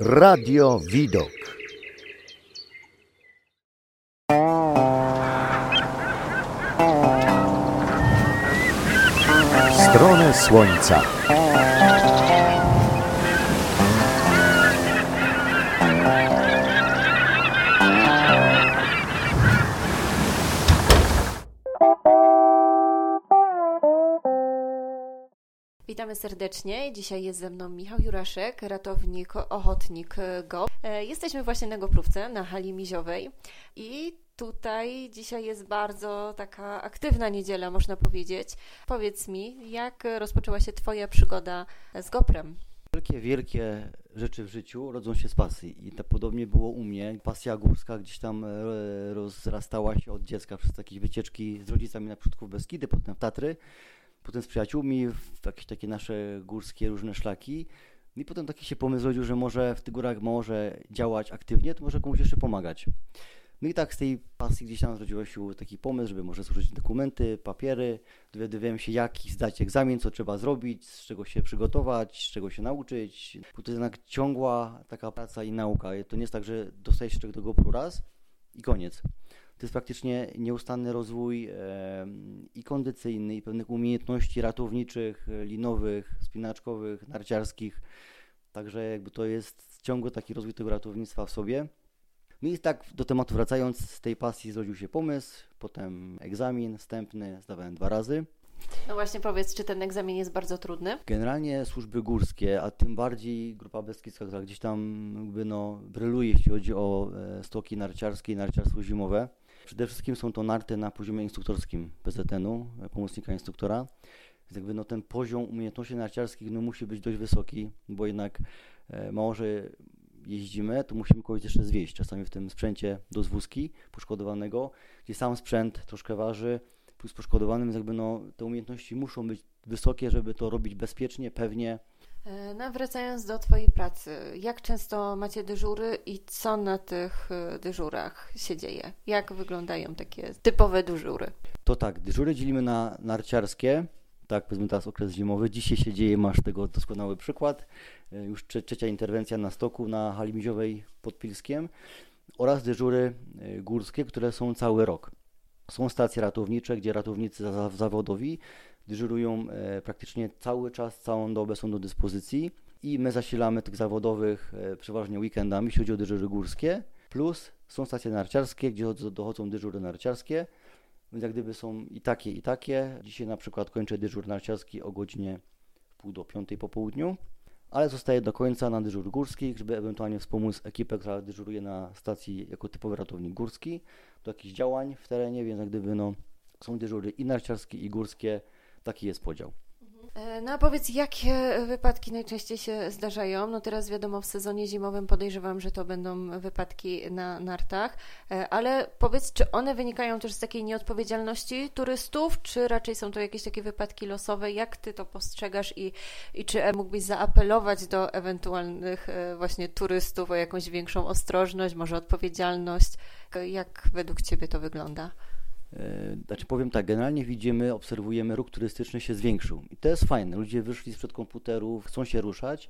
Radio Widok. Stronę Słońca. Serdecznie. Dzisiaj jest ze mną Michał Juraszek, ratownik, ochotnik GO. E, Jesteśmy właśnie na Goprówce, na hali miziowej i tutaj dzisiaj jest bardzo taka aktywna niedziela, można powiedzieć. Powiedz mi, jak rozpoczęła się Twoja przygoda z Goprem? Wielkie, wielkie rzeczy w życiu rodzą się z pasji i to podobnie było u mnie. Pasja górska gdzieś tam e, rozrastała się od dziecka przez jakieś wycieczki z rodzicami na przodków Beskidy, potem w Tatry, potem z przyjaciółmi w jakieś takie nasze górskie różne szlaki. I potem taki się pomysł rodził, że może w tych górach może działać aktywnie, to może komuś jeszcze pomagać. No i tak z tej pasji gdzieś tam zrodził się taki pomysł, żeby może złożyć dokumenty, papiery, dowiadywałem się jak zdać egzamin, co trzeba zrobić, z czego się przygotować, z czego się nauczyć. Bo to jednak ciągła taka praca i nauka. To nie jest tak, że dostajesz się do GoPro raz i koniec. To jest praktycznie nieustanny rozwój e, i kondycyjny, i pewnych umiejętności ratowniczych, linowych, spinaczkowych, narciarskich. Także jakby to jest ciągły taki rozwój tego ratownictwa w sobie. No i tak do tematu wracając, z tej pasji zrodził się pomysł, potem egzamin wstępny, zdawałem dwa razy. No właśnie powiedz, czy ten egzamin jest bardzo trudny? Generalnie służby górskie, a tym bardziej Grupa Beskidzka, która gdzieś tam jakby no bryluje, jeśli chodzi o e, stoki narciarskie i narciarstwo zimowe. Przede wszystkim są to narty na poziomie instruktorskim PZN-u, pomocnika instruktora. Więc jakby no ten poziom umiejętności narciarskich no musi być dość wysoki, bo jednak e, mało, że jeździmy, to musimy kogoś jeszcze zwieść. Czasami w tym sprzęcie do zwózki poszkodowanego, gdzie sam sprzęt troszkę waży, plus poszkodowanym, więc jakby no, te umiejętności muszą być wysokie, żeby to robić bezpiecznie, pewnie. E, No, wracając do Twojej pracy, jak często macie dyżury i co na tych e, dyżurach się dzieje? Jak wyglądają takie typowe dyżury? To tak, dyżury dzielimy na narciarskie, tak powiedzmy teraz okres zimowy. Dzisiaj się dzieje, masz tego doskonały przykład. E, Już trze- trzecia interwencja na stoku na hali miziowej pod Pilskiem oraz dyżury górskie, które są cały rok. Są stacje ratownicze, gdzie ratownicy za- zawodowi dyżurują e, praktycznie cały czas, całą dobę są do dyspozycji i my zasilamy tych zawodowych e, przeważnie weekendami, jeśli chodzi o dyżury górskie. Plus są stacje narciarskie, gdzie dochodzą- dyżury narciarskie, więc jak gdyby są i takie, i takie. Dzisiaj na przykład kończę dyżur narciarski o godzinie pół do piątej po południu, ale zostaję do końca na dyżur górski, żeby ewentualnie wspomóc ekipę, która dyżuruje na stacji jako typowy ratownik górski do jakichś działań w terenie, więc jak gdyby no, są dyżury i narciarskie, i górskie. Taki jest podział. E, No a powiedz, jakie wypadki najczęściej się zdarzają? No teraz wiadomo, w sezonie zimowym podejrzewam, że to będą wypadki na nartach, e, ale powiedz, czy one wynikają też z takiej nieodpowiedzialności turystów, czy raczej są to jakieś takie wypadki losowe? Jak ty to postrzegasz i, i czy e, mógłbyś zaapelować do ewentualnych właśnie turystów o jakąś większą ostrożność, może odpowiedzialność? Jak według ciebie to wygląda? E, Znaczy powiem tak, generalnie widzimy, obserwujemy, ruch turystyczny się zwiększył i to jest fajne. Ludzie wyszli sprzed komputerów, chcą się ruszać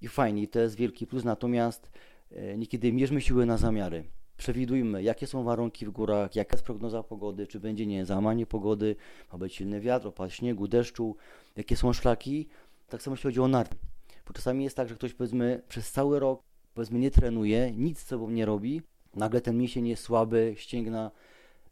i fajnie, to jest wielki plus, natomiast e, niekiedy mierzmy siły na zamiary. Przewidujmy, jakie są warunki w górach, jaka jest prognoza pogody, czy będzie nie załamanie pogody, ma być silny wiatr, opad śniegu, deszczu, jakie są szlaki. Tak samo jeśli chodzi o narty. Bo czasami jest tak, że ktoś powiedzmy przez cały rok powiedzmy nie trenuje, nic z sobą nie robi, nagle ten mięsień jest słaby, ścięgna,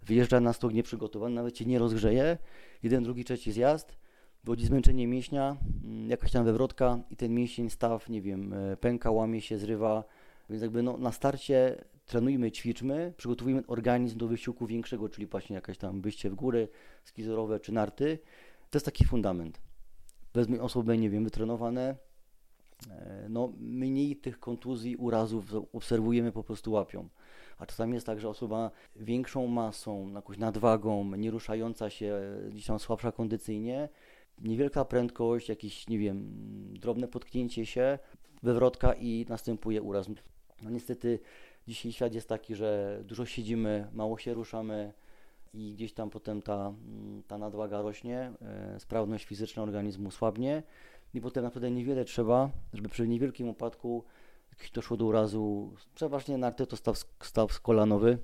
wyjeżdża na stok nieprzygotowany, nawet się nie rozgrzeje, jeden, drugi, trzeci zjazd, wychodzi zmęczenie mięśnia, mm, jakaś tam wywrotka i ten mięsień, staw, nie wiem, e, pęka, łamie się, zrywa, więc jakby no, na starcie trenujmy, ćwiczmy, przygotowujmy organizm do wysiłku większego, czyli właśnie jakaś tam wyjście w góry, skizorowe czy narty, to jest taki fundament. Wezmę osoby, nie wiem, wytrenowane, e, no mniej tych kontuzji, urazów obserwujemy, po prostu łapią. A czasami jest tak, że osoba większą masą, jakąś nadwagą, nie ruszająca się, gdzieś tam słabsza kondycyjnie, niewielka prędkość, jakieś, nie wiem, drobne potknięcie się, wywrotka i następuje uraz. No niestety dzisiaj świat jest taki, że dużo siedzimy, mało się ruszamy i gdzieś tam potem ta, ta nadwaga rośnie, e, sprawność fizyczna organizmu słabnie i potem naprawdę niewiele trzeba, żeby przy niewielkim upadku doszło do urazu, przeważnie narty to staw, staw kolanowy,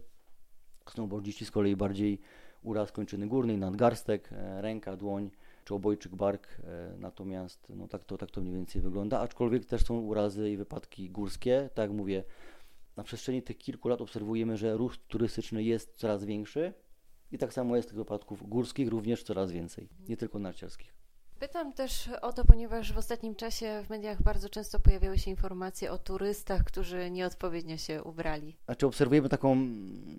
snowboardziści z kolei bardziej uraz kończyny górnej, nadgarstek, e, ręka, dłoń czy obojczyk bark, e, natomiast no tak, to, tak to mniej więcej wygląda, aczkolwiek też są urazy i wypadki górskie, tak jak mówię, na przestrzeni tych kilku lat obserwujemy, że ruch turystyczny jest coraz większy. I tak samo jest tych wypadków górskich również coraz więcej, nie tylko narciarskich. Pytam też o to, ponieważ w ostatnim czasie w mediach bardzo często pojawiały się informacje o turystach, którzy nieodpowiednio się ubrali. Znaczy obserwujemy taką,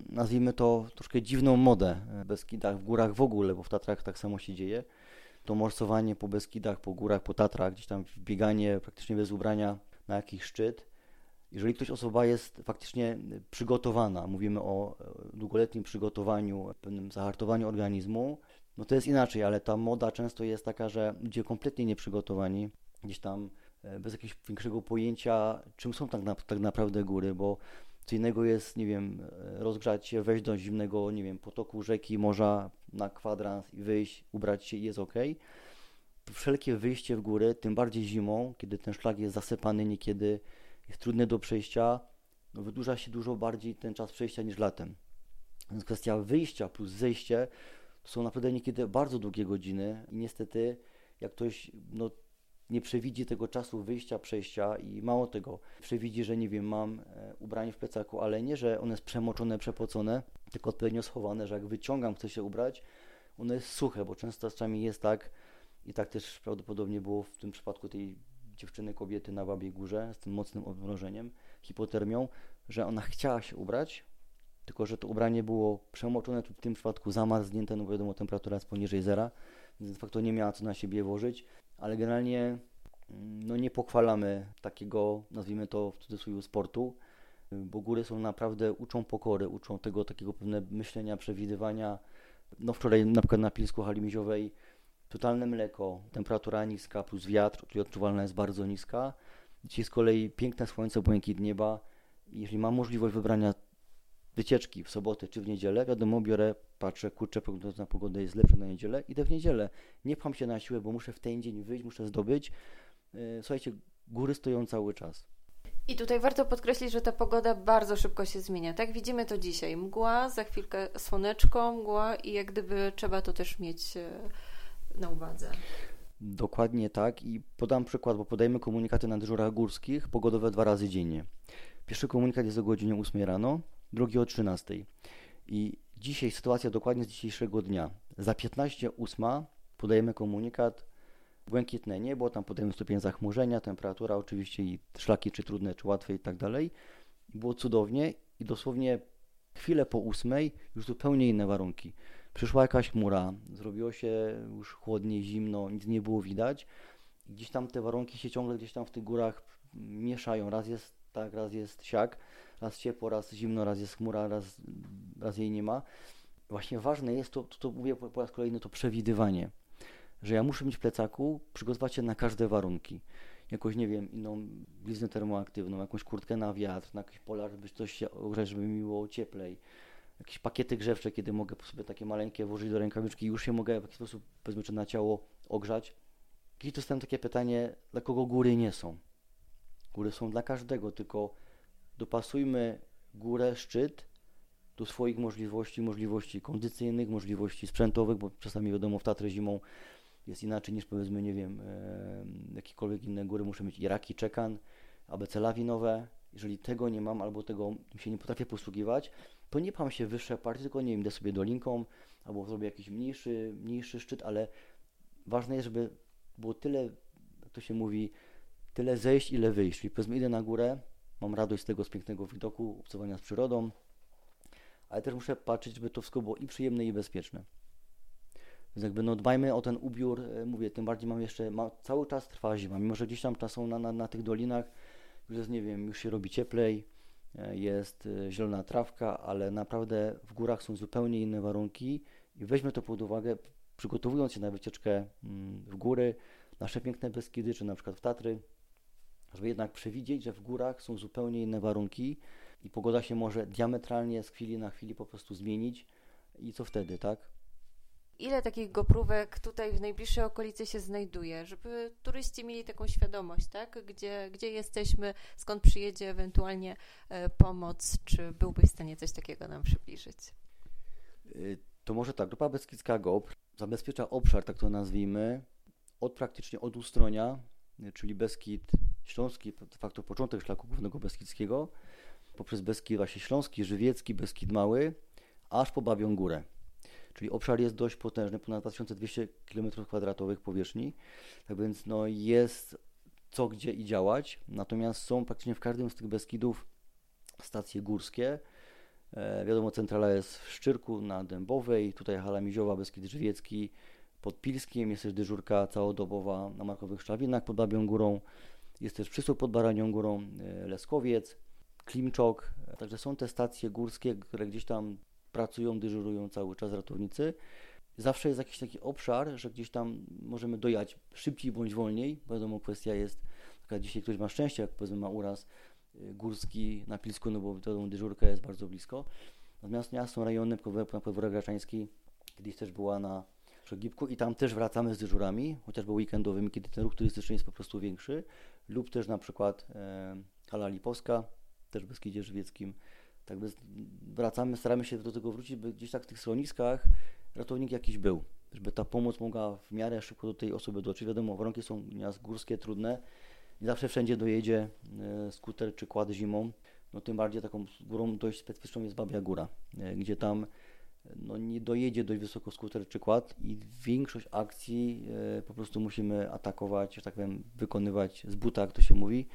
nazwijmy to, troszkę dziwną modę w Beskidach, w górach w ogóle, bo w Tatrach tak samo się dzieje. To morsowanie po Beskidach, po górach, po Tatrach, gdzieś tam bieganie praktycznie bez ubrania na jakiś szczyt. Jeżeli ktoś osoba jest faktycznie przygotowana, mówimy o długoletnim przygotowaniu, pewnym zahartowaniu organizmu, no to jest inaczej, ale ta moda często jest taka, że ludzie kompletnie nieprzygotowani, gdzieś tam e, bez jakiegoś większego pojęcia, czym są tak, na, tak naprawdę góry, bo co innego jest, nie wiem, e, rozgrzać się, wejść do zimnego, nie wiem, potoku, rzeki, morza na kwadrans i wyjść, ubrać się i jest ok. Wszelkie wyjście w góry, tym bardziej zimą, kiedy ten szlak jest zasypany, niekiedy jest trudny do przejścia, no wydłuża się dużo bardziej ten czas przejścia niż latem. Więc kwestia wyjścia plus zejście są naprawdę niekiedy bardzo długie godziny i niestety jak ktoś no, nie przewidzi tego czasu wyjścia, przejścia i mało tego, przewidzi, że nie wiem, mam e, ubranie w plecaku, ale nie, że one jest przemoczone, przepocone, tylko odpowiednio schowane, że jak wyciągam, chcę się ubrać, ono jest suche, bo często czasami jest tak i tak też prawdopodobnie było w tym przypadku tej dziewczyny, kobiety na Babiej Górze z tym mocnym odmrożeniem, hipotermią, że ona chciała się ubrać, tylko że to ubranie było przemoczone, tu w tym przypadku zamarznięte, no wiadomo, temperatura jest poniżej zera, więc de facto nie miała co na siebie włożyć, ale generalnie mm, no nie pochwalamy takiego, nazwijmy to w cudzysłowie, sportu, bo góry są naprawdę, uczą pokory, uczą tego takiego pewne myślenia, przewidywania. No wczoraj na przykład na Pilsku hali miziowej totalne mleko, temperatura niska plus wiatr, czyli odczuwalna jest bardzo niska. Dzisiaj z kolei piękne słońce, błękit nieba. Jeśli mam możliwość wybrania wycieczki w sobotę czy w niedzielę, wiadomo, biorę, patrzę, kurczę, prognoza na pogodę jest lepsza na niedzielę, idę w niedzielę. Nie pcham się na siłę, bo muszę w ten dzień wyjść, muszę zdobyć. Yy, słuchajcie, góry stoją cały czas. I tutaj warto podkreślić, że ta pogoda bardzo szybko się zmienia. Tak widzimy to dzisiaj. Mgła, za chwilkę słoneczko, mgła i jak gdyby trzeba to też mieć e, na uwadze. Dokładnie tak i podam przykład, bo podajemy komunikaty na dyżurach górskich, pogodowe dwa razy dziennie. Pierwszy komunikat jest o godzinie 8 rano, drugi o 13. I dzisiaj sytuacja dokładnie z dzisiejszego dnia. Za 15.08 podajemy komunikat błękitne niebo, tam podajemy stopień zachmurzenia, temperatura oczywiście i szlaki czy trudne, czy łatwe i tak dalej. Było cudownie i dosłownie chwilę po ósmej już zupełnie inne warunki. Przyszła jakaś chmura, zrobiło się już chłodniej, zimno, nic nie było widać. Gdzieś tam te warunki się ciągle gdzieś tam w tych górach mieszają. Raz jest tak, raz jest siak raz ciepło, raz zimno, raz jest chmura, raz, raz jej nie ma. Właśnie ważne jest to, to, to mówię po, po raz kolejny, to przewidywanie, że ja muszę mieć w plecaku, przygotować się na każde warunki. Jakoś, nie wiem, inną bliznę termoaktywną, jakąś kurtkę na wiatr, na jakiś polar, żeby coś się ogrzeć, żeby mi było cieplej. Jakieś pakiety grzewcze, kiedy mogę sobie takie maleńkie włożyć do rękawiczki i już się mogę w jakiś sposób, powiedzmy, czy na ciało ogrzać. Kiedyś dostałem takie pytanie, dla kogo góry nie są. Góry są dla każdego, tylko dopasujmy górę, szczyt do swoich możliwości, możliwości kondycyjnych, możliwości sprzętowych, bo czasami wiadomo w Tatry zimą jest inaczej niż powiedzmy, nie wiem, e, jakiekolwiek inne góry. Muszę mieć Iraki, Czekan, ABC lawinowe. Jeżeli tego nie mam albo tego się nie potrafię posługiwać, to nie pcham się wyższe partie, tylko nie wiem, idę sobie dolinką albo zrobię jakiś mniejszy, mniejszy szczyt, ale ważne jest, żeby było tyle, jak to się mówi, tyle zejść, ile wyjść. Czyli powiedzmy idę na górę, mam radość z tego z pięknego widoku, obcowania z przyrodą, ale też muszę patrzeć, żeby to wszystko było i przyjemne, i bezpieczne. Więc jakby no dbajmy o ten ubiór, e, mówię, tym bardziej mam jeszcze, ma, cały czas trwa zima, mimo że gdzieś tam są na, na, na tych dolinach, już jest, nie wiem, już się robi cieplej, e, jest e, zielona trawka, ale naprawdę w górach są zupełnie inne warunki i weźmy to pod uwagę, przygotowując się na wycieczkę mm, w góry, nasze piękne Beskidy, czy na przykład w Tatry, żeby jednak przewidzieć, że w górach są zupełnie inne warunki i pogoda się może diametralnie z chwili na chwili po prostu zmienić i co wtedy, tak? Ile takich goprówek tutaj w najbliższej okolicy się znajduje, żeby turyści mieli taką świadomość, tak? Gdzie, gdzie jesteśmy, skąd przyjedzie ewentualnie e, pomoc, czy byłbyś w stanie coś takiego nam przybliżyć? Y, To może tak, Grupa Beskidzka GOPR zabezpiecza obszar, tak to nazwijmy, od praktycznie od Ustronia, y, czyli Beskid Śląski, de facto początek szlaku głównego Beskidzkiego, poprzez Beskid właśnie Śląski, Żywiecki, Beskid Mały, aż po Babią Górę. Czyli obszar jest dość potężny, ponad 2200 km2 powierzchni, tak więc no jest co gdzie i działać, natomiast są praktycznie w każdym z tych Beskidów stacje górskie, E, wiadomo, centrala jest w Szczyrku na Dębowej, tutaj hala Miziowa, Beskid Żywiecki, pod Pilskiem, jest też dyżurka całodobowa na Markowych Szczawinach pod Babią Górą, jest też Przysłów pod Baranią Górą, e, Leskowiec, Klimczok, e, także są te stacje górskie, które gdzieś tam pracują, dyżurują cały czas ratownicy. Zawsze jest jakiś taki obszar, że gdzieś tam możemy dojechać szybciej bądź wolniej, wiadomo, kwestia jest taka, dzisiaj ktoś ma szczęście, jak powiedzmy ma uraz, y, górski na Pilsku, no bo wiadomo, dyżurka jest bardzo blisko. Natomiast ja są rejony na podwórek Graczański, kiedyś też była na Przegibku i tam też wracamy z dyżurami, chociażby weekendowymi, kiedy ten ruch turystyczny jest po prostu większy, lub też na przykład e, Hala Lipowska, też w Beskidzie Żywieckim. Tak bez, wracamy, staramy się do tego wrócić, by gdzieś tak w tych schroniskach ratownik jakiś był, żeby ta pomoc mogła w miarę szybko do tej osoby dotrzeć. Wiadomo, warunki są nieraz górskie, trudne, nie zawsze wszędzie dojedzie e, skuter czy kład zimą. No tym bardziej taką górą dość specyficzną jest Babia Góra, e, gdzie tam no, nie dojedzie dość wysoko skuter czy kład i większość akcji e, po prostu musimy atakować, że tak powiem, wykonywać z buta, jak to się mówi,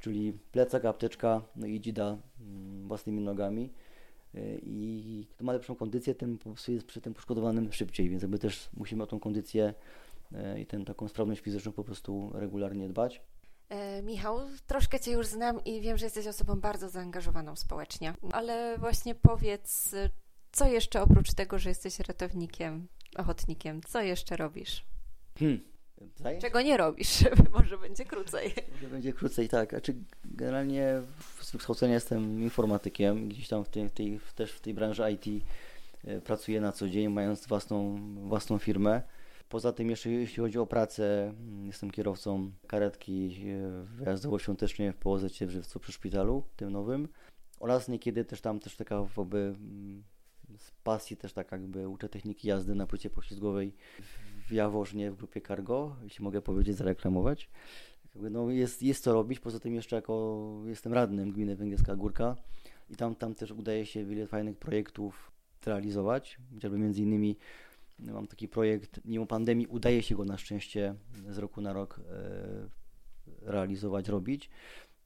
czyli plecak, apteczka, no i dzida mm, własnymi nogami. E, I kto ma lepszą kondycję, ten po prostu jest przy tym poszkodowanym szybciej, więc jakby też musimy o tą kondycję e, i tę taką sprawność fizyczną po prostu regularnie dbać. Michał, troszkę Cię już znam i wiem, że jesteś osobą bardzo zaangażowaną społecznie, ale właśnie powiedz, co jeszcze oprócz tego, że jesteś ratownikiem, ochotnikiem, co jeszcze robisz? Hmm. Zajęć? Czego nie robisz? Może będzie krócej. Może będzie krócej, tak. Znaczy, generalnie z wykształcenia jestem informatykiem, gdzieś tam w tej, w tej, też w tej branży IT e, pracuję na co dzień, mając własną, własną firmę. Poza tym jeszcze jeśli chodzi o pracę, mm, jestem kierowcą karetki e, wyjazdowo-świątecznie w Połozecie w Żywcu przy szpitalu, tym nowym. Oraz niekiedy też tam też taka jakby mm, z pasji też tak jakby uczę techniki jazdy na płycie poślizgowej w Jaworznie w grupie Cargo, jeśli mogę powiedzieć, zareklamować. No jest, jest co robić, poza tym jeszcze jako jestem radnym gminy Węgierska Górka i tam, tam też udaje się wiele fajnych projektów realizować, chociażby między innymi no, mam taki projekt, mimo pandemii udaje się go na szczęście z roku na rok e, realizować, robić.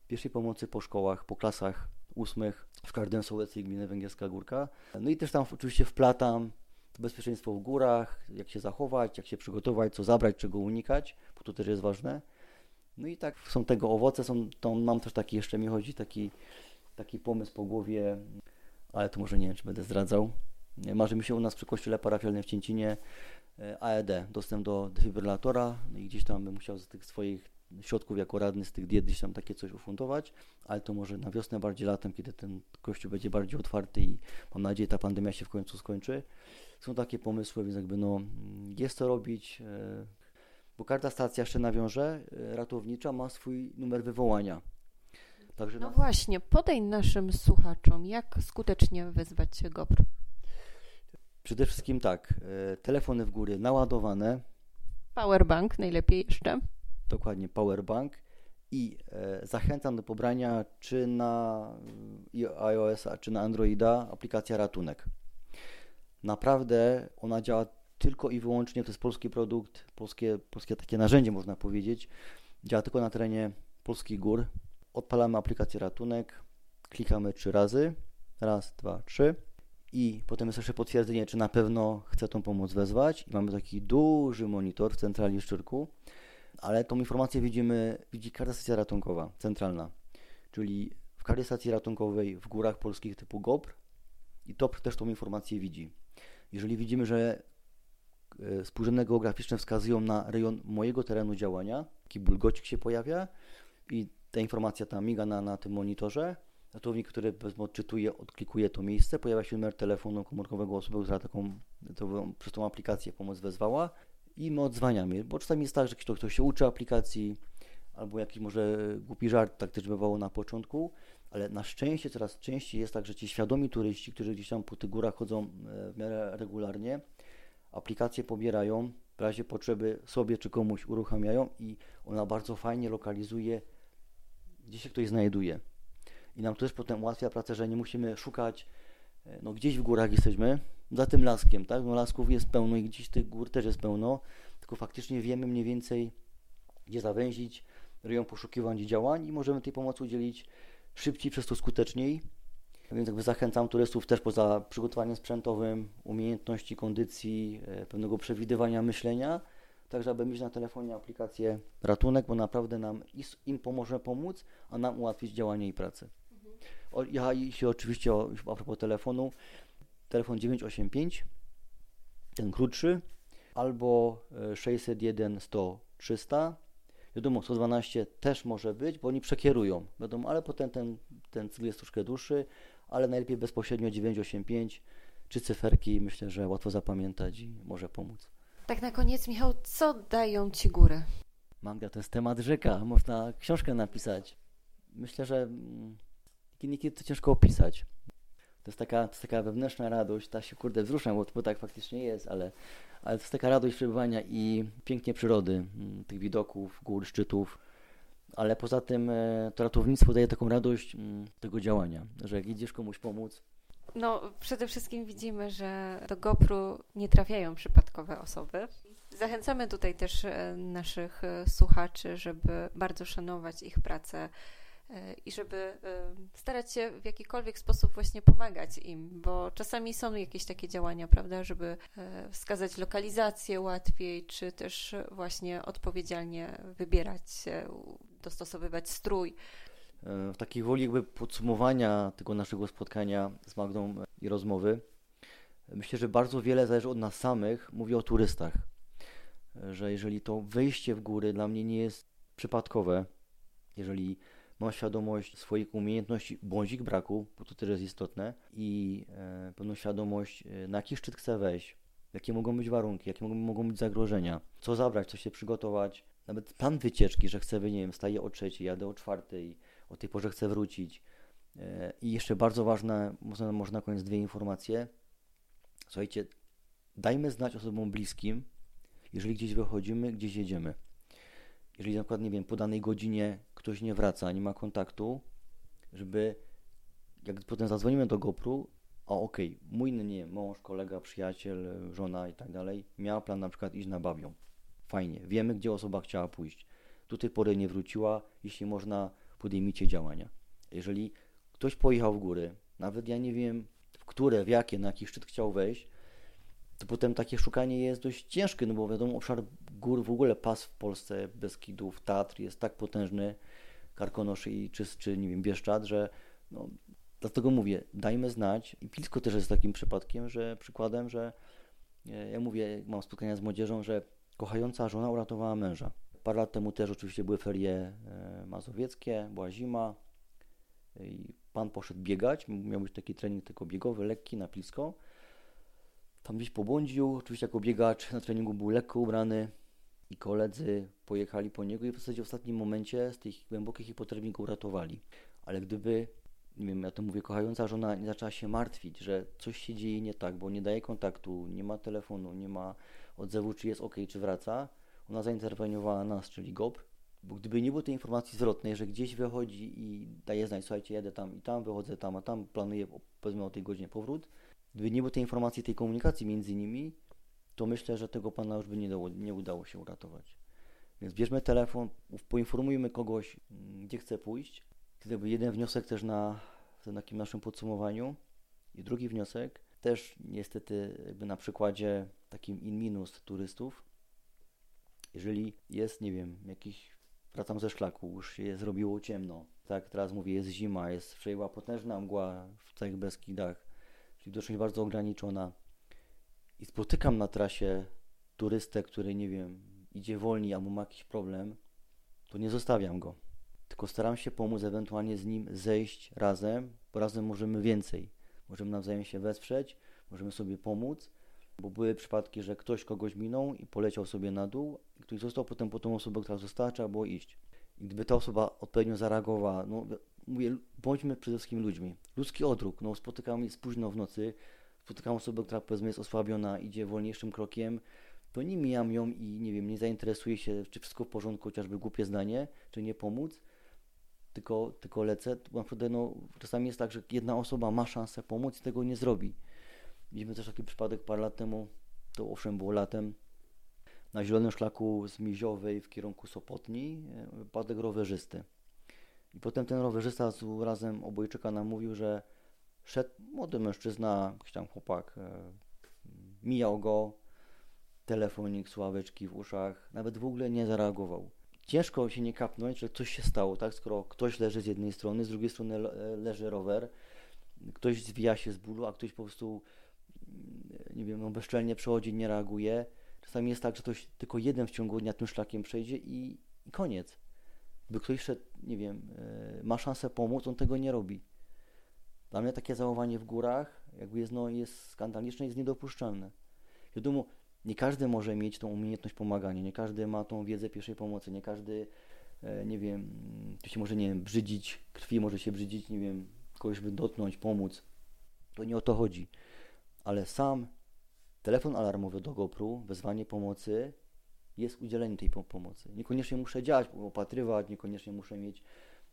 Pierwszej pomocy po szkołach, po klasach ósmych w każdym sołectwie gminy Węgierska Górka. No i też tam oczywiście wplatam bezpieczeństwo w górach, jak się zachować, jak się przygotować, co zabrać, czego unikać, bo to też jest ważne. No i tak są tego owoce, są, to mam też taki, jeszcze mi chodzi taki, taki pomysł po głowie, ale to może nie wiem, czy będę zdradzał. Marzy mi się u nas przy kościele parafialnym w Cięcinie e, AED, dostęp do defibrylatora no i gdzieś tam bym musiał z tych swoich środków jako radny, z tych diet gdzieś tam takie coś ufundować, ale to może na wiosnę, bardziej latem, kiedy ten kościół będzie bardziej otwarty i mam nadzieję ta pandemia się w końcu skończy. Są takie pomysły, więc jakby no jest to robić, e, bo każda stacja jeszcze nawiąże e, ratownicza ma swój numer wywołania. Także No właśnie, podaj naszym słuchaczom, jak skutecznie wezwać się GOPR. przede wszystkim tak, e, telefony w góry naładowane, Powerbank najlepiej jeszcze. Dokładnie powerbank i e, zachęcam do pobrania czy na iOS-a, czy na Androida aplikacja Ratunek. Naprawdę ona działa tylko i wyłącznie, to jest polski produkt, polskie, polskie takie narzędzie można powiedzieć, działa tylko na terenie polskich gór. Odpalamy aplikację Ratunek, klikamy trzy razy, raz, dwa, trzy. I potem jest jeszcze potwierdzenie, czy na pewno chce tą pomoc wezwać. I mamy taki duży monitor w centrali Szczyrku, ale tą informację widzimy, widzi każda stacja ratunkowa, centralna, czyli w każdej stacji ratunkowej w górach polskich typu GOPR i TOPR też tą informację widzi. Jeżeli widzimy, że e, spółdzielne geograficzne wskazują na rejon mojego terenu działania, taki bulgocik się pojawia i ta informacja tam miga na, na tym monitorze, ratownik, który odczytuje, odklikuje to miejsce, pojawia się numer telefonu komórkowego osoby, która taką, to, przez tą aplikację pomoc wezwała i my odzwaniamy, bo czasami jest tak, że ktoś, ktoś się uczy aplikacji, albo jakiś może głupi żart, tak też bywało na początku, ale na szczęście coraz częściej jest tak, że ci świadomi turyści, którzy gdzieś tam po tych górach chodzą e, w miarę regularnie, aplikację pobierają, w razie potrzeby sobie czy komuś uruchamiają i ona bardzo fajnie lokalizuje, gdzie się ktoś znajduje. I nam to też potem ułatwia pracę, że nie musimy szukać, e, no gdzieś w górach jesteśmy, za tym laskiem, tak? No lasków jest pełno i gdzieś tych gór też jest pełno, tylko faktycznie wiemy mniej więcej, gdzie zawęzić rejon poszukiwań i działań i możemy tej pomocy udzielić szybciej, przez to skuteczniej. Więc jakby zachęcam turystów też poza przygotowaniem sprzętowym, umiejętności kondycji, e, pewnego przewidywania myślenia, tak żeby mieć na telefonie aplikację ratunek, bo naprawdę nam im pomoże pomóc, a nam ułatwić działanie i pracę. O, ja jeśli oczywiście o, a propos telefonu, telefon 985, ten krótszy, albo 601 100 300. Wiadomo, 112 też może być, bo oni przekierują, wiadomo, ale potem ten, ten cykl jest troszkę dłuższy, ale najlepiej bezpośrednio 985 czy cyferki, myślę, że łatwo zapamiętać i może pomóc. Tak na koniec, Michał, co dają Ci góry? Magda, to jest temat rzeka, można książkę napisać. Myślę, że mm, niekiedy to ciężko opisać. To jest taka, to jest taka wewnętrzna radość, ta się kurde wzruszam, bo, bo tak faktycznie jest, ale, ale to jest taka radość przebywania i pięknie przyrody, mm, tych widoków, gór, szczytów. Ale poza tym e, to ratownictwo daje taką radość mm, tego działania, że jak idziesz komuś pomóc, no, przede wszystkim widzimy, że do GoPro nie trafiają przypadkowe osoby. Zachęcamy tutaj też e, naszych e, słuchaczy, żeby bardzo szanować ich pracę i żeby starać się w jakikolwiek sposób właśnie pomagać im, bo czasami są jakieś takie działania, prawda, żeby wskazać lokalizację łatwiej, czy też właśnie odpowiedzialnie wybierać dostosowywać strój. E, w takiej woli jakby podsumowania tego naszego spotkania z Magdą i rozmowy, myślę, że bardzo wiele zależy od nas samych. Mówię o turystach, że jeżeli to wejście w góry dla mnie nie jest przypadkowe, jeżeli mam świadomość swoich umiejętności bądź ich braku, bo to też jest istotne, i e, pewną świadomość, e, na jaki szczyt chcę wejść, jakie mogą być warunki, jakie mogą, mogą być zagrożenia, co zabrać, co się przygotować, nawet plan wycieczki, że chcę, nie wiem, staję o trzeciej, jadę o czwartej, o tej porze chcę wrócić. E, I jeszcze bardzo ważne, można, może na koniec dwie informacje. Słuchajcie, dajmy znać osobom bliskim, jeżeli gdzieś wychodzimy, gdzieś jedziemy. Jeżeli na przykład, nie wiem, po danej godzinie ktoś nie wraca, nie ma kontaktu, żeby jak potem zadzwonimy do GoPro, a okej, okay, mój, nie mąż, kolega, przyjaciel, żona i tak dalej, miał plan na przykład iść na bawią. Fajnie, wiemy, gdzie osoba chciała pójść. Do tej pory nie wróciła, jeśli można, podejmijcie działania. Jeżeli ktoś pojechał w góry, nawet ja nie wiem, w które, w jakie, na jaki szczyt chciał wejść, to potem takie szukanie jest dość ciężkie, no bo wiadomo, obszar gór, w ogóle pas w Polsce, Beskidów, Tatr jest tak potężny, Karkonosz i czy, czy nie wiem, Bieszczad, że no, dlatego mówię, dajmy znać i Pilsko też jest takim przypadkiem, że przykładem, że e, ja mówię, mam spotkania z młodzieżą, że kochająca żona uratowała męża. Parę lat temu też oczywiście były ferie e, mazowieckie, była zima i pan poszedł biegać, miał być taki trening tylko biegowy, lekki na Pilsko. Tam gdzieś pobłądził, oczywiście jako biegacz na treningu był lekko ubrany i koledzy pojechali po niego i w zasadzie w ostatnim momencie z tej głębokiej hipotermii go uratowali. Ale gdyby, nie wiem, ja to mówię, kochająca żona nie zaczęła się martwić, że coś się dzieje nie tak, bo nie daje kontaktu, nie ma telefonu, nie ma odzewu, czy jest ok, czy wraca, ona zainterweniowała nas, czyli GOP, bo gdyby nie było tej informacji zwrotnej, że gdzieś wychodzi i daje znać, słuchajcie, jadę tam i tam, wychodzę tam, a tam, planuję powiedzmy o tej godzinie powrót, gdyby nie było tej informacji, tej komunikacji między nimi, to myślę, że tego pana już by nie, dało, nie udało się uratować. Więc bierzmy telefon, poinformujmy kogoś, mm, gdzie chce pójść. Jakby jeden wniosek też na, na takim naszym podsumowaniu. I drugi wniosek, też niestety jakby na przykładzie takim in minus turystów, jeżeli jest, nie wiem, jakiś, wracam ze szlaku, już się zrobiło ciemno, tak, teraz mówię, jest zima, jest przejęła potężna mgła w całych Beskidach, czyli widoczność bardzo ograniczona i spotykam na trasie turystę, który, nie wiem, idzie wolniej albo ma jakiś problem, to nie zostawiam go. tylko staram się pomóc, ewentualnie z nim zejść razem, bo razem możemy więcej. Możemy nawzajem się wesprzeć, możemy sobie pomóc, bo były przypadki, że ktoś kogoś minął i poleciał sobie na dół, i ktoś został potem po tą osobę, która została, trzeba było iść. I gdyby ta osoba odpowiednio zareagowała, no mówię, bądźmy przede wszystkim ludźmi. Ludzki odruch, no spotykamy się późno w nocy, spotykam osobę, która powiedzmy jest osłabiona, idzie wolniejszym krokiem, to nie mijam ją i nie wiem, nie zainteresuję się, czy wszystko w porządku, chociażby głupie zdanie, czy nie pomóc, tylko, tylko lecę. Naprawdę no, czasami jest tak, że jedna osoba ma szansę pomóc i tego nie zrobi. Mieliśmy też taki przypadek parę lat temu, to owszem było latem, na zielonym szlaku z Miziowej w kierunku Sopotni, e, wypadek rowerzysty. I potem ten rowerzysta z razem obojczyka nam mówił, że szedł młody mężczyzna, jakiś tam chłopak, e, mijał go, telefonik, sławeczki w uszach, nawet w ogóle nie zareagował. Ciężko się nie kapnąć, że coś się stało, tak? Skoro ktoś leży z jednej strony, z drugiej strony le- leży rower, ktoś zwija się z bólu, a ktoś po prostu, nie wiem, no bezczelnie przechodzi, nie reaguje. Czasami jest tak, że ktoś tylko jeden w ciągu dnia tym szlakiem przejdzie i, i koniec. By ktoś szedł, nie wiem, e, ma szansę pomóc, on tego nie robi. Dla mnie takie zachowanie w górach jakby jest, no, jest skandaliczne, jest niedopuszczalne. Wiadomo, nie każdy może mieć tą umiejętność pomagania, nie każdy ma tą wiedzę pierwszej pomocy, nie każdy, e, nie wiem, tu się może, nie wiem, brzydzić, krwi może się brzydzić, nie wiem, kogoś by dotknąć, pomóc. To nie o to chodzi. Ale sam telefon alarmowy do GoPro, wezwanie pomocy, jest udzielenie tej po- pomocy. Niekoniecznie muszę działać, opatrywać, niekoniecznie muszę mieć,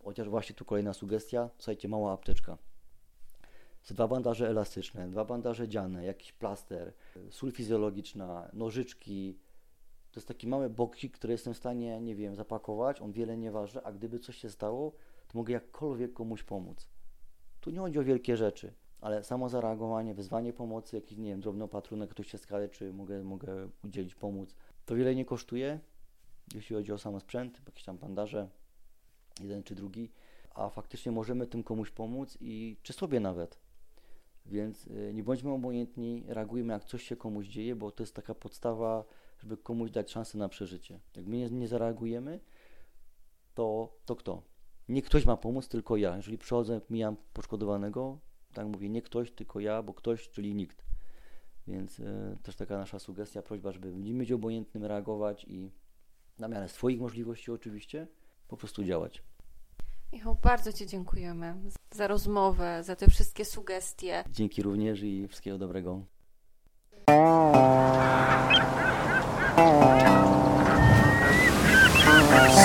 chociaż właśnie tu kolejna sugestia, słuchajcie, mała apteczka. Dwa bandaże elastyczne, dwa bandaże dziane, jakiś plaster, sól fizjologiczna, nożyczki. To jest taki mały boksik, który jestem w stanie, nie wiem, zapakować, on wiele nie waży, a gdyby coś się stało, to mogę jakkolwiek komuś pomóc. Tu nie chodzi o wielkie rzeczy, ale samo zareagowanie, wezwanie pomocy, jakiś, nie wiem, drobny opatrunek, ktoś się skaleczy, mogę, mogę udzielić, pomóc. To wiele nie kosztuje, jeśli chodzi o sam sprzęt, jakieś tam bandaże, jeden czy drugi, a faktycznie możemy tym komuś pomóc i czy sobie nawet. Więc y, nie bądźmy obojętni, reagujmy jak coś się komuś dzieje, bo to jest taka podstawa, żeby komuś dać szansę na przeżycie. Jak my nie, zareagujemy, to, to kto? Nie ktoś ma pomóc, tylko ja. Jeżeli przychodzę, mijam poszkodowanego, tak mówię, nie ktoś, tylko ja, bo ktoś, czyli nikt. Więc y, też taka nasza sugestia, prośba, żeby nie być obojętnym, reagować i na miarę swoich możliwości oczywiście, po prostu działać. Michał, bardzo Ci dziękujemy za rozmowę, za te wszystkie sugestie. Dzięki również i wszystkiego dobrego.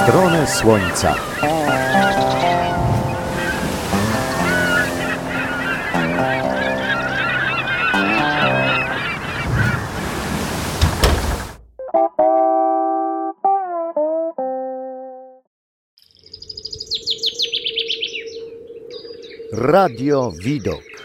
Stronę Słońca. Radio Widok.